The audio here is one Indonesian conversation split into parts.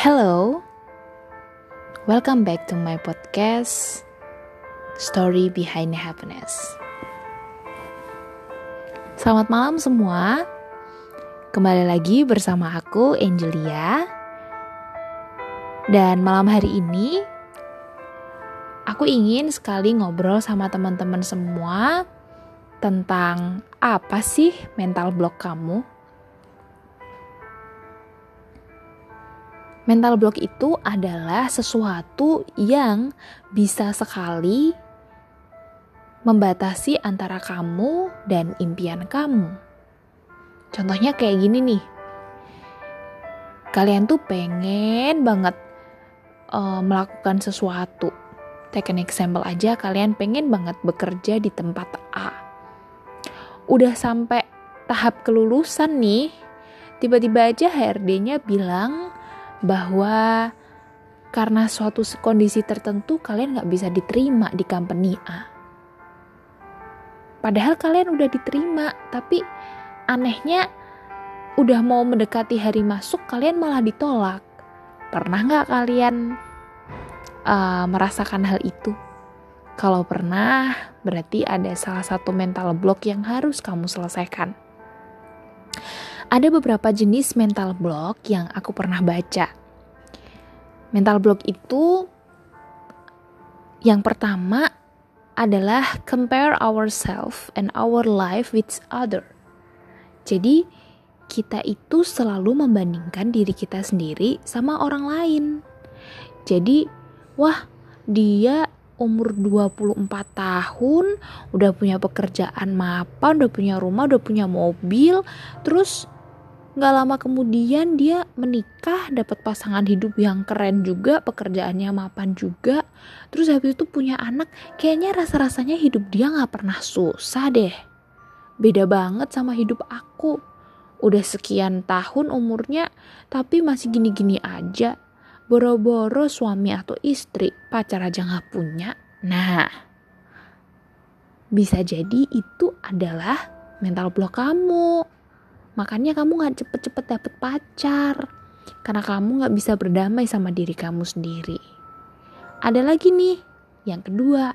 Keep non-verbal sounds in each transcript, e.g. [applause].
Hello, welcome back to my podcast Story Behind Happiness. Selamat malam semua, kembali lagi bersama aku Angelia. Dan malam hari ini, aku ingin sekali ngobrol sama teman-teman semua tentang apa sih mental block kamu. Mental block itu adalah sesuatu yang bisa sekali membatasi antara kamu dan impian kamu. Contohnya kayak gini nih. Kalian tuh pengen banget uh, melakukan sesuatu. Take an example aja, kalian pengen banget bekerja di tempat A. Udah sampai tahap kelulusan nih, tiba-tiba aja HRD-nya bilang, bahwa karena suatu kondisi tertentu kalian nggak bisa diterima di company A. Padahal kalian udah diterima, tapi anehnya udah mau mendekati hari masuk kalian malah ditolak. Pernah nggak kalian uh, merasakan hal itu? Kalau pernah, berarti ada salah satu mental block yang harus kamu selesaikan. Ada beberapa jenis mental block yang aku pernah baca. Mental block itu yang pertama adalah compare ourselves and our life with other. Jadi kita itu selalu membandingkan diri kita sendiri sama orang lain. Jadi, wah, dia umur 24 tahun, udah punya pekerjaan mapan, udah punya rumah, udah punya mobil, terus Gak lama kemudian dia menikah, dapat pasangan hidup yang keren juga, pekerjaannya mapan juga. Terus habis itu punya anak, kayaknya rasa-rasanya hidup dia gak pernah susah deh. Beda banget sama hidup aku. Udah sekian tahun umurnya, tapi masih gini-gini aja. Boro-boro suami atau istri, pacar aja gak punya. Nah, bisa jadi itu adalah mental block kamu. Makanya kamu gak cepet-cepet dapet pacar. Karena kamu gak bisa berdamai sama diri kamu sendiri. Ada lagi nih, yang kedua.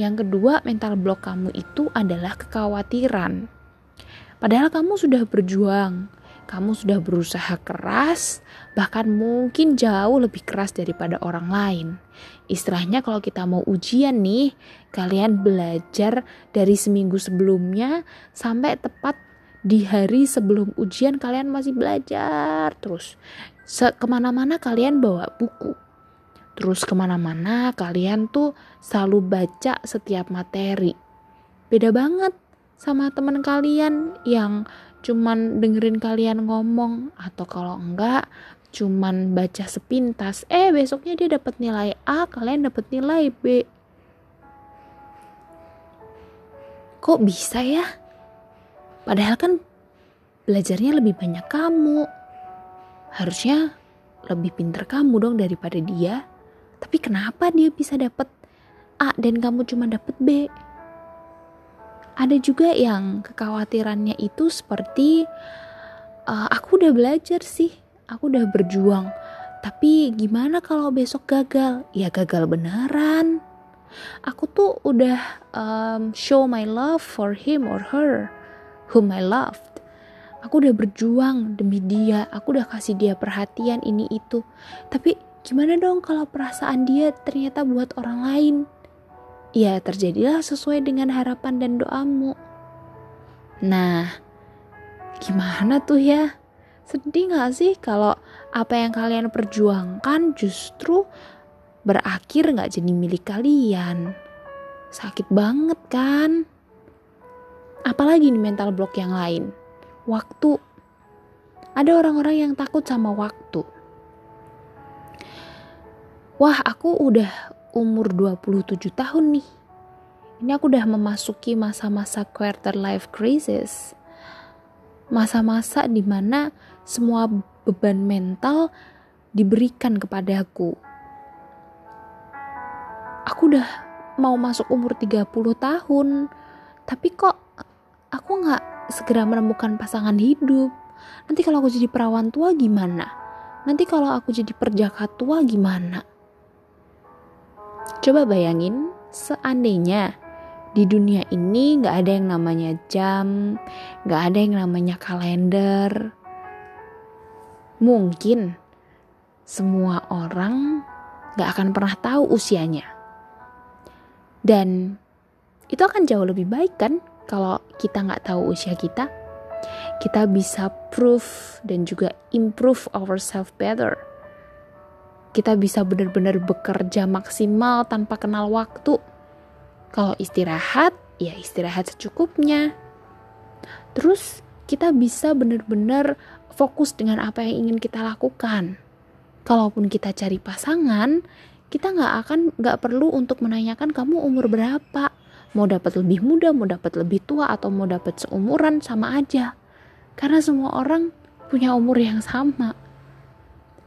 Yang kedua, mental block kamu itu adalah kekhawatiran. Padahal kamu sudah berjuang, kamu sudah berusaha keras, bahkan mungkin jauh lebih keras daripada orang lain. Istilahnya kalau kita mau ujian nih, kalian belajar dari seminggu sebelumnya sampai tepat di hari sebelum ujian kalian masih belajar terus Se ke mana-mana kalian bawa buku. Terus ke mana-mana kalian tuh selalu baca setiap materi. Beda banget sama teman kalian yang cuman dengerin kalian ngomong atau kalau enggak cuman baca sepintas. Eh besoknya dia dapat nilai A kalian dapat nilai B. Kok bisa ya Padahal kan belajarnya lebih banyak kamu. Harusnya lebih pinter kamu dong daripada dia. Tapi kenapa dia bisa dapat A dan kamu cuma dapat B? Ada juga yang kekhawatirannya itu seperti uh, aku udah belajar sih, aku udah berjuang. Tapi gimana kalau besok gagal? Ya gagal beneran. Aku tuh udah um, show my love for him or her whom I loved. Aku udah berjuang demi dia, aku udah kasih dia perhatian ini itu. Tapi gimana dong kalau perasaan dia ternyata buat orang lain? Ya terjadilah sesuai dengan harapan dan doamu. Nah, gimana tuh ya? Sedih gak sih kalau apa yang kalian perjuangkan justru berakhir gak jadi milik kalian? Sakit banget kan? Apalagi nih mental block yang lain? Waktu. Ada orang-orang yang takut sama waktu. Wah, aku udah umur 27 tahun nih. Ini aku udah memasuki masa-masa quarter life crisis. Masa-masa di mana semua beban mental diberikan kepadaku. Aku udah mau masuk umur 30 tahun, tapi kok aku nggak segera menemukan pasangan hidup. Nanti kalau aku jadi perawan tua gimana? nanti kalau aku jadi perjaka tua gimana? Coba bayangin, seandainya di dunia ini gak ada yang namanya jam, gak ada yang namanya kalender. Mungkin semua orang gak akan pernah tahu usianya. Dan itu akan jauh lebih baik kan kalau kita gak tahu usia kita. Kita bisa prove dan juga improve ourselves better. Kita bisa benar-benar bekerja maksimal tanpa kenal waktu kalau istirahat, ya istirahat secukupnya. Terus kita bisa benar-benar fokus dengan apa yang ingin kita lakukan. Kalaupun kita cari pasangan, kita nggak akan nggak perlu untuk menanyakan kamu umur berapa, mau dapat lebih muda, mau dapat lebih tua atau mau dapat seumuran sama aja. Karena semua orang punya umur yang sama.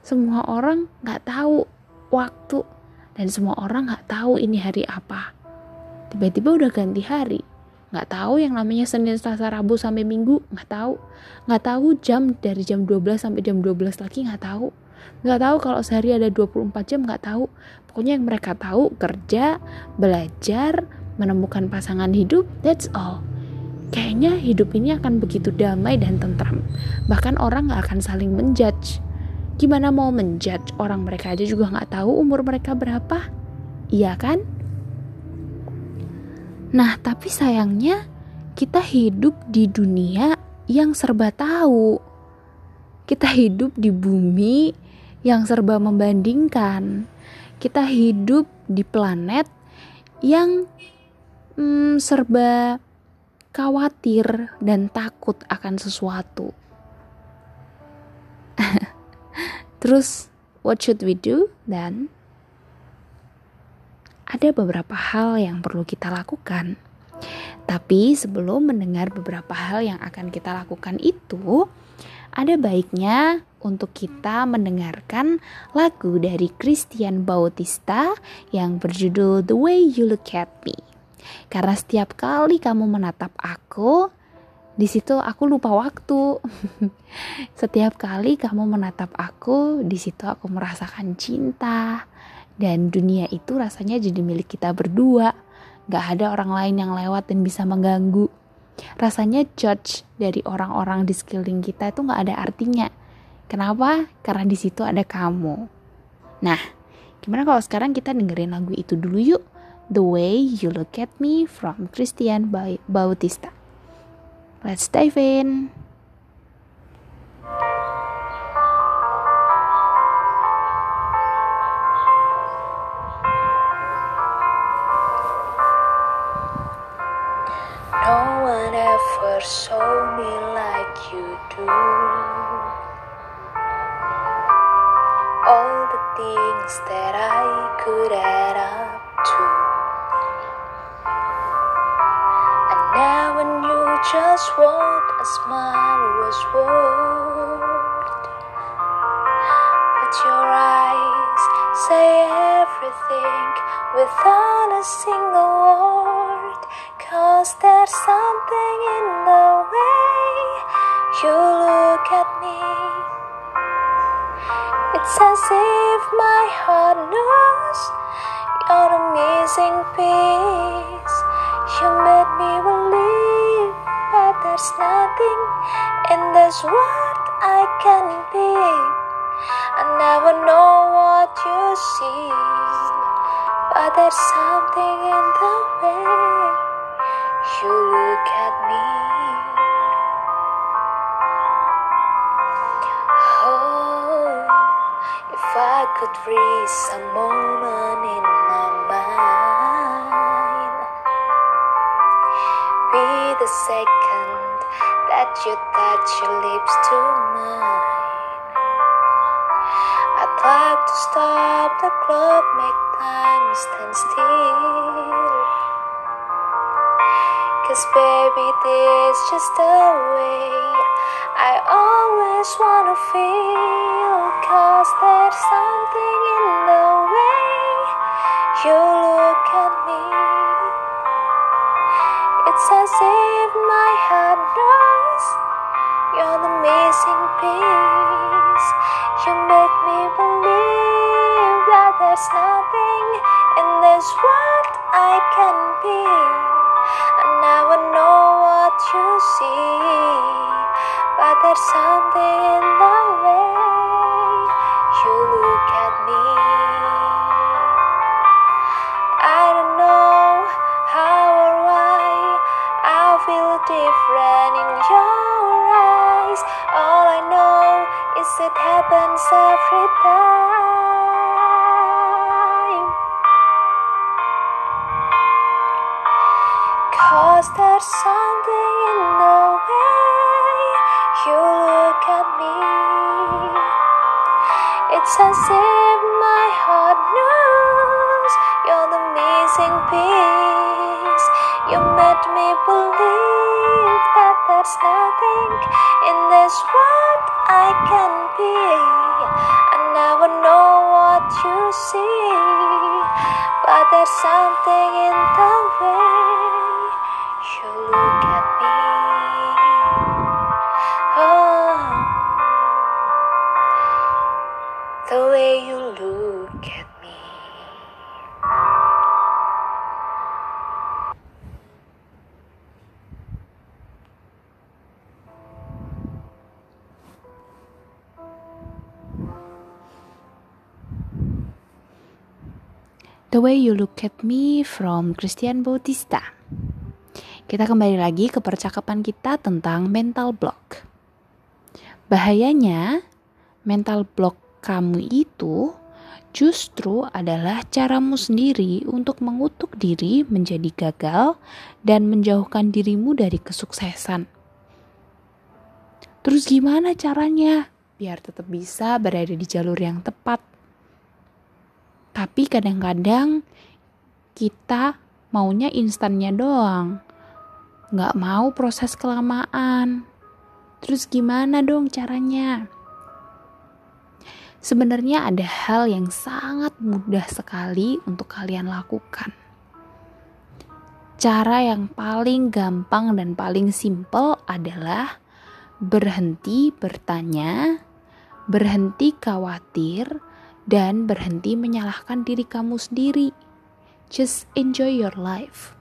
Semua orang nggak tahu waktu dan semua orang nggak tahu ini hari apa. Tiba-tiba udah ganti hari. Nggak tahu yang namanya Senin, Selasa, Rabu sampai Minggu nggak tahu. Nggak tahu jam dari jam 12 sampai jam 12 lagi nggak tahu. Nggak tahu kalau sehari ada 24 jam nggak tahu. Pokoknya yang mereka tahu kerja belajar menemukan pasangan hidup that's all. Kayaknya hidup ini akan begitu damai dan tentram. Bahkan orang nggak akan saling menjudge. Gimana mau menjudge? Orang mereka aja juga nggak tahu umur mereka berapa. Iya kan? Nah, tapi sayangnya kita hidup di dunia yang serba tahu. Kita hidup di bumi yang serba membandingkan. Kita hidup di planet yang hmm, serba khawatir dan takut akan sesuatu. [laughs] Terus, what should we do then? ada beberapa hal yang perlu kita lakukan. Tapi sebelum mendengar beberapa hal yang akan kita lakukan itu, ada baiknya untuk kita mendengarkan lagu dari Christian Bautista yang berjudul The Way You Look at Me. Karena setiap kali kamu menatap aku, di situ aku lupa waktu. [laughs] setiap kali kamu menatap aku, di situ aku merasakan cinta, dan dunia itu rasanya jadi milik kita berdua. Gak ada orang lain yang lewat dan bisa mengganggu. Rasanya judge dari orang-orang di sekeliling kita itu gak ada artinya. Kenapa? Karena di situ ada kamu. Nah, gimana kalau sekarang kita dengerin lagu itu dulu yuk? The Way You Look at Me from Christian Bautista. Let's dive in. No one ever show me like you do. All the things that I could add up just what a smile was worth. But your eyes say everything without a single word. Cause there's something in the way you look at me. It's as if my heart knows you're the missing there's nothing in this world I can be. I never know what you see, but there's something in the way you look at me. Oh, if I could freeze a moment in my mind, be the second that you touch your lips to mine. I'd like to stop the clock, make time stand still. Cause baby, this just the way I always wanna feel. Cause there's something in the way you look at me. It's as if my heart there's nothing in this world I can be. I never know what you see, but there's something in the way The Way You Look at Me from Christian Bautista. Kita kembali lagi ke percakapan kita tentang mental block. Bahayanya, mental block kamu itu justru adalah caramu sendiri untuk mengutuk diri menjadi gagal dan menjauhkan dirimu dari kesuksesan. Terus gimana caranya biar tetap bisa berada di jalur yang tepat? Tapi kadang-kadang kita maunya instannya doang. Nggak mau proses kelamaan. Terus gimana dong caranya? Sebenarnya ada hal yang sangat mudah sekali untuk kalian lakukan. Cara yang paling gampang dan paling simple adalah berhenti bertanya, berhenti khawatir, dan berhenti menyalahkan diri kamu sendiri. Just enjoy your life.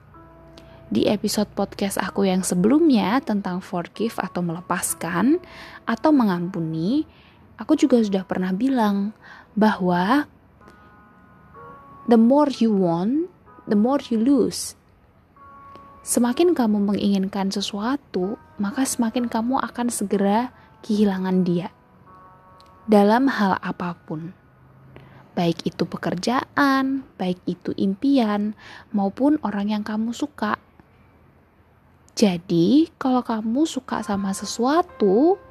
Di episode podcast aku yang sebelumnya tentang forgive atau melepaskan atau mengampuni, aku juga sudah pernah bilang bahwa the more you want, the more you lose. Semakin kamu menginginkan sesuatu, maka semakin kamu akan segera kehilangan dia. Dalam hal apa pun. Baik itu pekerjaan, baik itu impian, maupun orang yang kamu suka. Jadi, kalau kamu suka sama sesuatu,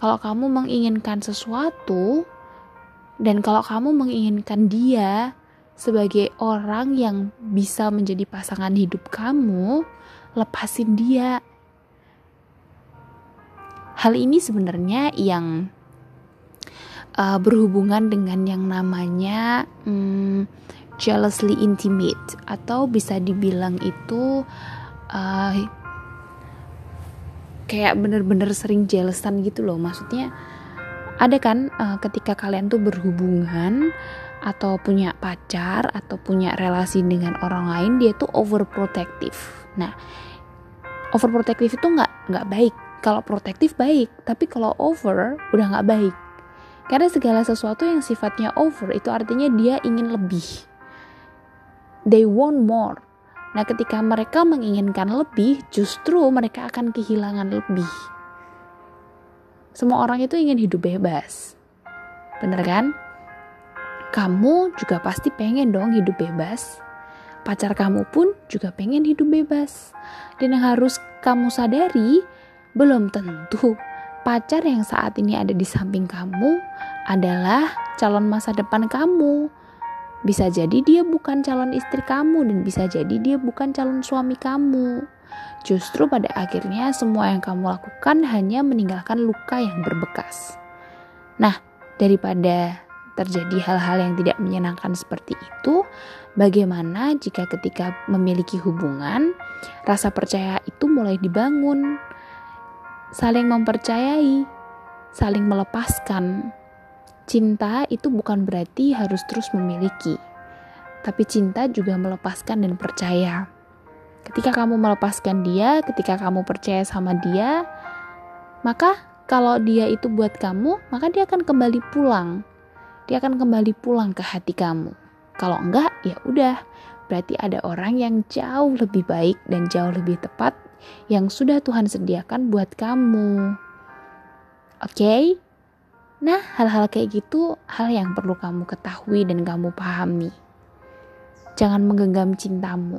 kalau kamu menginginkan sesuatu, dan kalau kamu menginginkan dia sebagai orang yang bisa menjadi pasangan hidup kamu, lepasin dia. Hal ini sebenarnya yang uh, berhubungan dengan yang namanya um, jealously intimate. Atau bisa dibilang itu uh, kayak bener-bener sering jealousan gitu loh. Maksudnya ada kan uh, ketika kalian tuh berhubungan atau punya pacar atau punya relasi dengan orang lain dia tuh overprotective. Nah overprotective itu nggak nggak baik. Kalau protektif baik. Tapi kalau over udah nggak baik karena segala sesuatu yang sifatnya over itu artinya dia ingin lebih. They want more. Nah ketika mereka menginginkan lebih justru mereka akan kehilangan lebih. Semua orang itu ingin hidup bebas. Bener kan? Kamu juga pasti pengen dong hidup bebas. Pacar kamu pun juga pengen hidup bebas. Dan yang harus kamu sadari belum tentu pacar yang saat ini ada di samping kamu adalah calon masa depan kamu. Bisa jadi dia bukan calon istri kamu dan bisa jadi dia bukan calon suami kamu. Justru pada akhirnya semua yang kamu lakukan hanya meninggalkan luka yang berbekas. Nah, daripada terjadi hal-hal yang tidak menyenangkan seperti itu, bagaimana jika ketika memiliki hubungan, rasa percaya itu mulai dibangun, saling mempercayai, saling melepaskan, cinta itu bukan berarti harus terus memiliki, tapi cinta juga melepaskan dan percaya. Ketika kamu melepaskan dia, ketika kamu percaya sama dia, maka kalau dia itu buat kamu, maka dia akan kembali pulang. Dia akan kembali pulang ke hati kamu. Kalau enggak, ya udah. Berarti ada orang yang jauh lebih baik dan jauh lebih tepat yang sudah Tuhan sediakan buat kamu. Oke? Okay? Nah, hal-hal kayak gitu hal yang perlu kamu ketahui dan kamu pahami. Jangan menggenggam cintamu.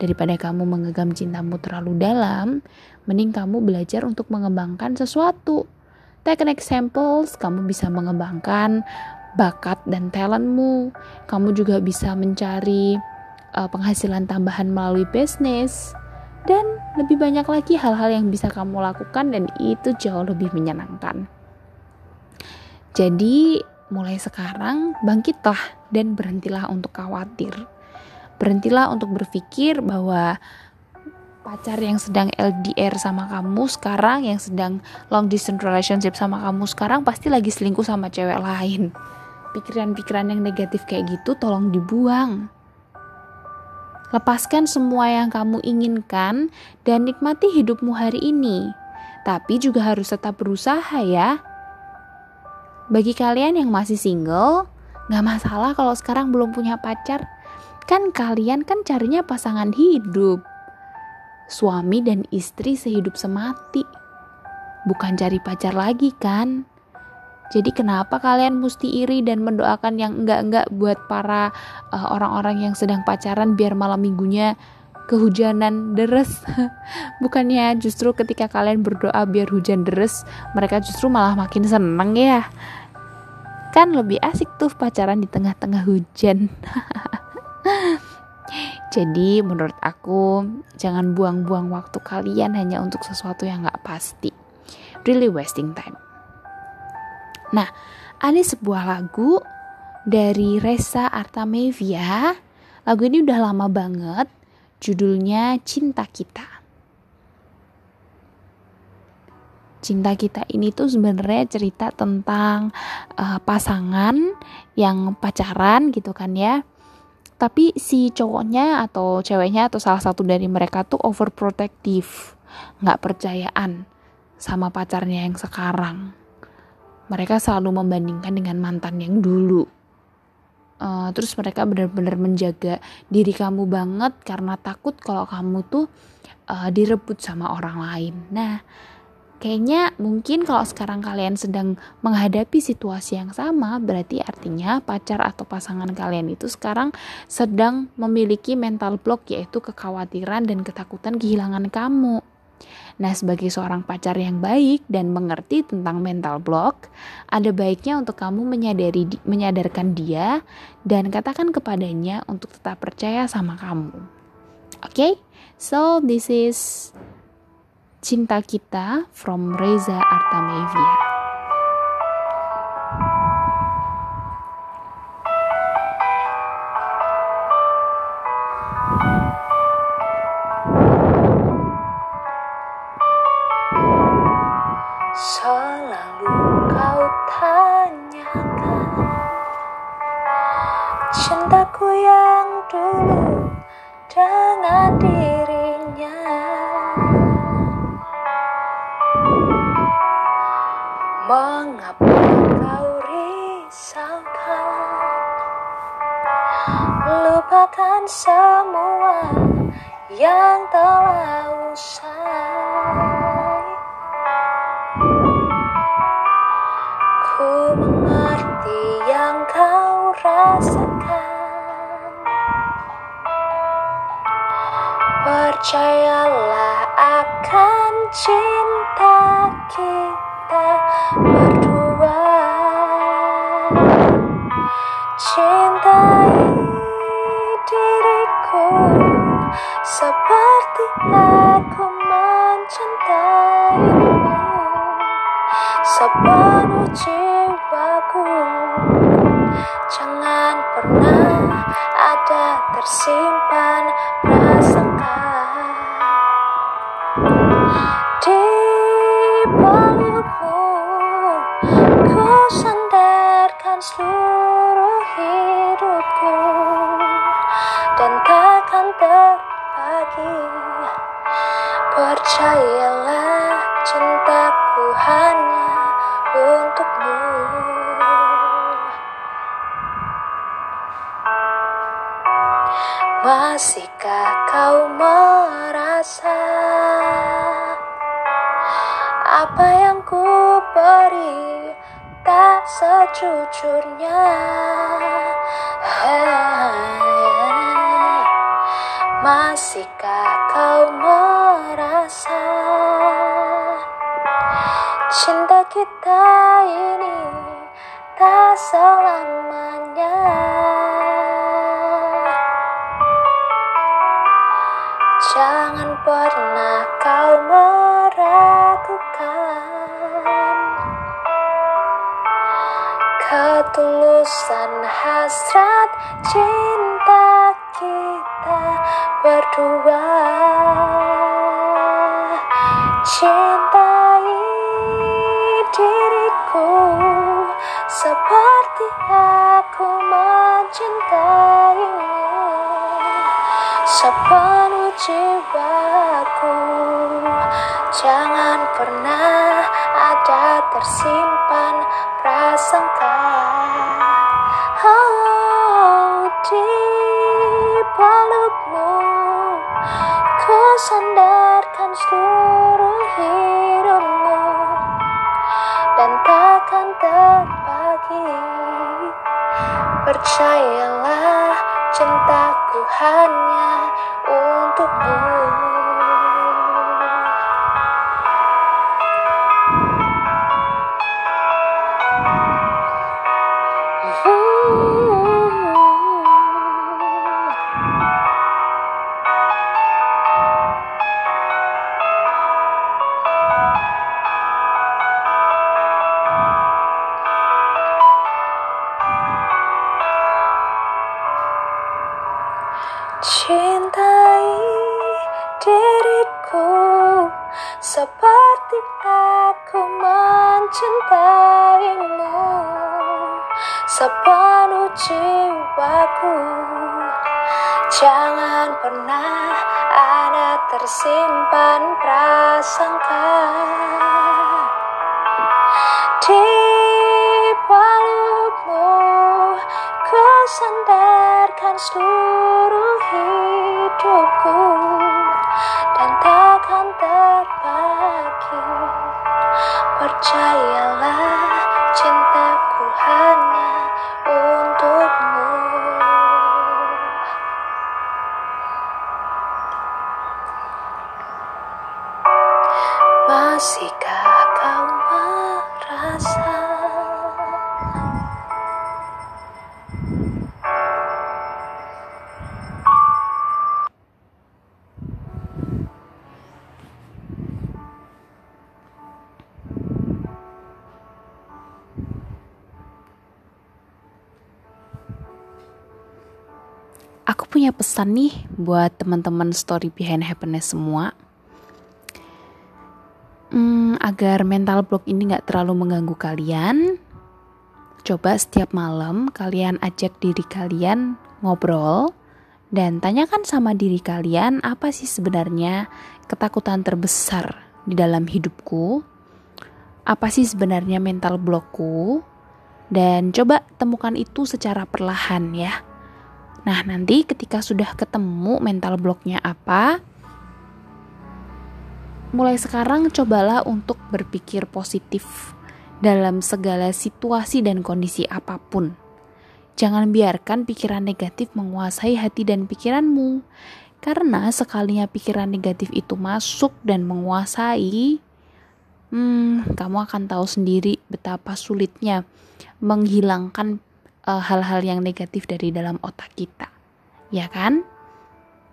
Daripada kamu menggenggam cintamu terlalu dalam, mending kamu belajar untuk mengembangkan sesuatu. Take an example, kamu bisa mengembangkan bakat dan talentmu. Kamu juga bisa mencari uh, penghasilan tambahan melalui bisnis. Dan lebih banyak lagi hal-hal yang bisa kamu lakukan dan itu jauh lebih menyenangkan. Jadi, mulai sekarang bangkitlah dan berhentilah untuk khawatir. Berhentilah untuk berpikir bahwa pacar yang sedang LDR sama kamu sekarang, yang sedang long distance relationship sama kamu sekarang pasti lagi selingkuh sama cewek lain. Pikiran-pikiran yang negatif kayak gitu tolong dibuang. Lepaskan semua yang kamu inginkan dan nikmati hidupmu hari ini. Tapi juga harus tetap berusaha ya bagi kalian yang masih single, gak masalah kalau sekarang belum punya pacar. Kan kalian kan carinya pasangan hidup. Suami dan istri sehidup semati. Bukan cari pacar lagi kan? Jadi kenapa kalian mesti iri dan mendoakan yang enggak-enggak buat para uh, orang-orang uh, yang sedang pacaran biar malam minggunya kehujanan deres [laughs] bukannya justru ketika kalian berdoa biar hujan deres mereka justru malah makin seneng ya Kan lebih asik tuh pacaran di tengah-tengah hujan. [laughs] Jadi menurut aku jangan buang-buang waktu kalian hanya untuk sesuatu yang gak pasti. Really wasting time. Nah, ada sebuah lagu dari Reza Artamevia. Lagu ini udah lama banget. Judulnya Cinta Kita. cinta kita ini tuh sebenarnya cerita tentang uh, pasangan yang pacaran gitu kan ya tapi si cowoknya atau ceweknya atau salah satu dari mereka tuh overprotective nggak percayaan sama pacarnya yang sekarang mereka selalu membandingkan dengan mantan yang dulu uh, terus mereka benar-benar menjaga diri kamu banget karena takut kalau kamu tuh uh, direbut sama orang lain nah Kayaknya mungkin kalau sekarang kalian sedang menghadapi situasi yang sama, berarti artinya pacar atau pasangan kalian itu sekarang sedang memiliki mental block yaitu kekhawatiran dan ketakutan kehilangan kamu. Nah, sebagai seorang pacar yang baik dan mengerti tentang mental block, ada baiknya untuk kamu menyadari menyadarkan dia dan katakan kepadanya untuk tetap percaya sama kamu. Oke? Okay? So, this is Cinta Kita from Reza Artamevia. Selalu kau tanyakan. Cintaku yang dulu dengan dirinya. Mengapa kau risaukan? Lupakan semua yang telah usai Percayalah akan cinta Pelukmu ku sandar seluruh hidupku dan takkan terbagi. Percayalah cintaku hanya untukmu. Masihkah kau merasa apa yang ku beri tak sejujurnya? Masihkah kau merasa cinta kita ini tak selamanya? Ketulusan hasrat cinta kita berdua. Cintai diriku seperti aku mencintaimu sepenuh jiwaku Jangan pernah ada tersimpan Percayalah pesan nih buat teman-teman story behind happiness semua. Hmm, agar mental block ini nggak terlalu mengganggu kalian, coba setiap malam kalian ajak diri kalian ngobrol dan tanyakan sama diri kalian apa sih sebenarnya ketakutan terbesar di dalam hidupku, apa sih sebenarnya mental blockku, dan coba temukan itu secara perlahan ya. Nah, nanti ketika sudah ketemu mental blocknya apa, mulai sekarang cobalah untuk berpikir positif dalam segala situasi dan kondisi apa pun. Jangan biarkan pikiran negatif menguasai hati dan pikiranmu. Karena sekalinya pikiran negatif itu masuk dan menguasai, hmm, kamu akan tahu sendiri betapa sulitnya menghilangkan uh, hal-hal yang negatif dari dalam otak kita, ya kan?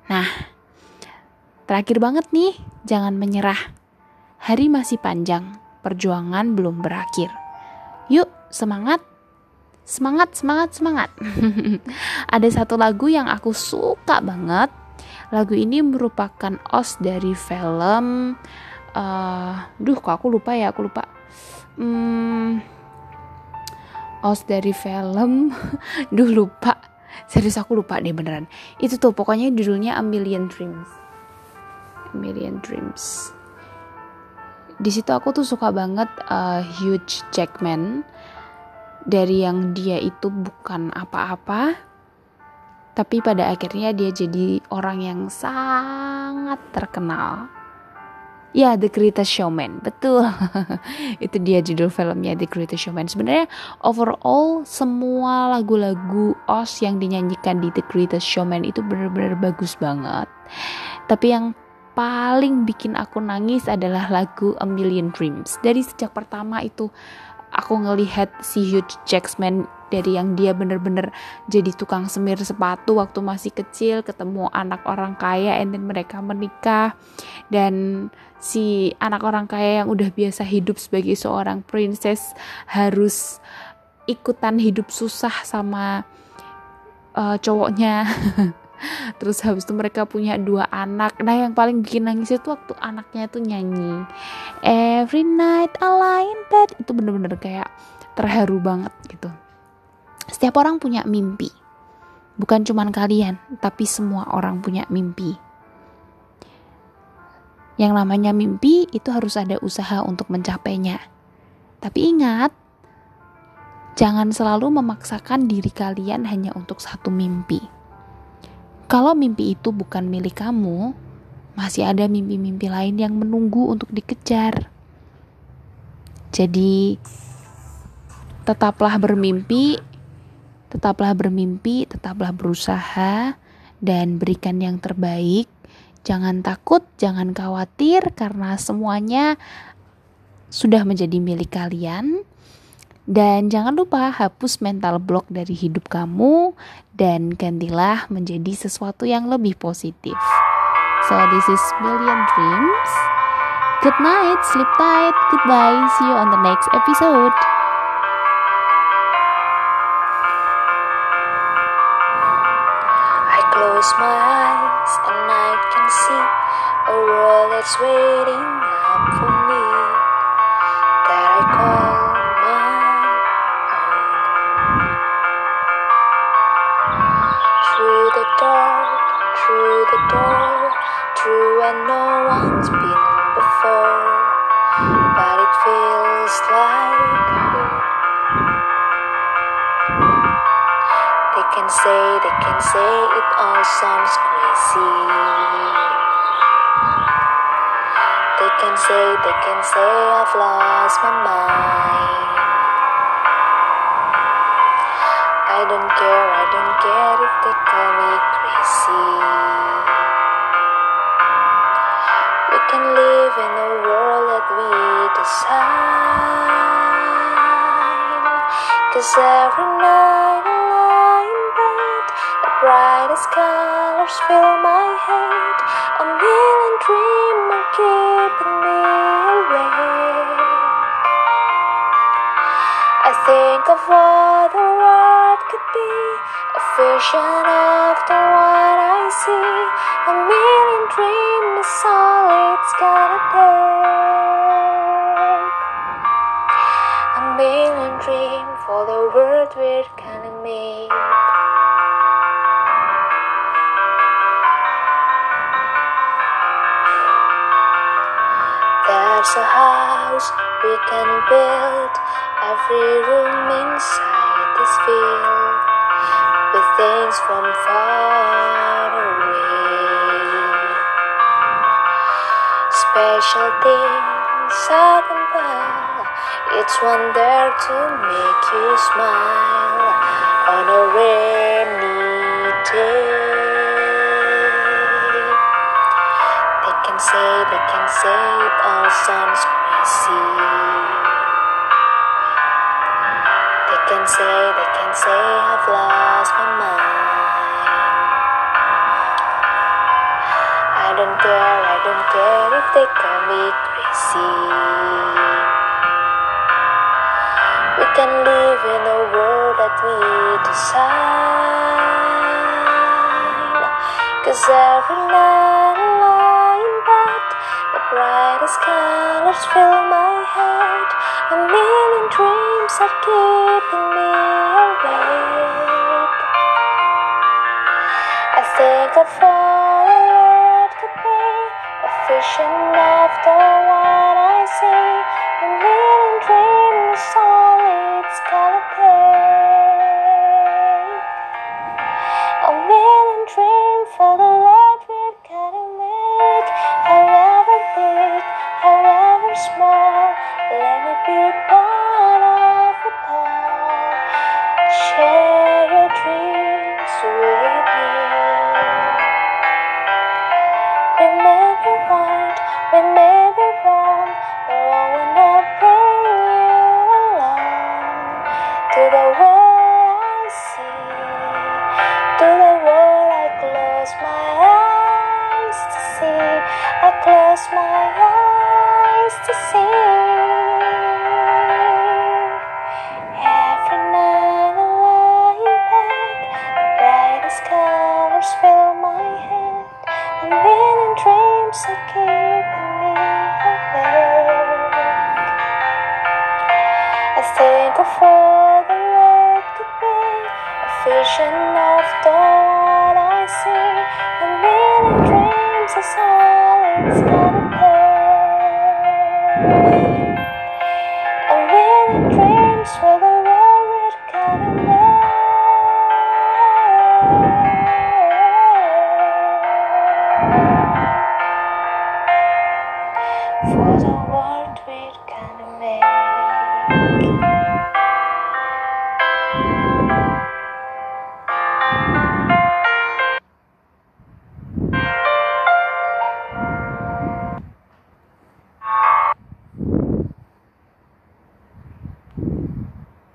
Nah, terakhir banget nih, jangan menyerah. Hari masih panjang, perjuangan belum berakhir. Yuk, semangat! Semangat, semangat, semangat. [laughs] Ada satu lagu yang aku suka banget. Lagu ini merupakan os dari film uh, duh kok aku lupa ya, aku lupa. Hmm, os dari film. [laughs] Duh lupa. Serius aku lupa deh beneran. Itu tuh pokoknya judulnya A Million Dreams. A Million Dreams. Di situ aku tuh suka banget uh, Hugh Jackman. Dari yang dia itu bukan apa-apa tapi pada akhirnya dia jadi orang yang sangat terkenal Ya, The Greatest Showman. Betul. [laughs] itu dia judul filmnya The Greatest Showman. Sebenarnya overall semua lagu-lagu OS yang dinyanyikan di The Greatest Showman itu benar-benar bagus banget. Tapi yang paling bikin aku nangis adalah lagu A Million Dreams. Dari sejak pertama itu aku ngelihat si Hugh Jackman dari yang dia bener-bener jadi tukang semir sepatu waktu masih kecil ketemu anak orang kaya and then mereka menikah dan si anak orang kaya yang udah biasa hidup sebagai seorang princess harus ikutan hidup susah sama uh, cowoknya. [laughs] Terus habis itu mereka punya dua anak. Nah yang paling bikin nangis itu waktu anaknya itu nyanyi every night I in bed itu bener-bener kayak terharu banget gitu. Setiap orang punya mimpi. Bukan cuman kalian tapi semua orang punya mimpi yang namanya mimpi itu harus ada usaha untuk mencapainya tapi ingat jangan selalu memaksakan diri kalian hanya untuk satu mimpi kalau mimpi itu bukan milik kamu, masih ada mimpi-mimpi lain yang menunggu untuk dikejar. Jadi, tetaplah bermimpi, tetaplah bermimpi, tetaplah berusaha, dan berikan yang terbaik. Jangan takut, jangan khawatir, karena semuanya sudah menjadi milik kalian. Dan jangan lupa hapus mental block dari hidup kamu dan gantilah menjadi sesuatu yang lebih positif. So this is Million Dreams. Good night, sleep tight, goodbye, see you on the next episode. Close my eyes and see a world that's waiting up for me that I call my own. Through the dark, through the door, through where no one's been before, but it feels like home. They can say, they can say it all sounds crazy. Can say, they can say I've lost my mind. I don't care, I don't care if they call me crazy. We can live in a world that we design. Cause every night brightest colors fill my head. A million dreams are keeping me awake. I think of what the world could be, a vision of the what I see. A million dreams is all it's gonna take. A million dreams for the world we're There's a house we can build, every room inside is filled with things from far away. Special things can buy, it's one there to make you smile on a rainy day. Can say, they can say it all sounds crazy. They can say, they can say I've lost my mind. I don't care, I don't care if they call me crazy. We can live in a world that we design. Cause every night brightest colors fill my head, a million dreams are keeping me awake. I think of all the Lord could be, a vision of the one I see, a million dreams.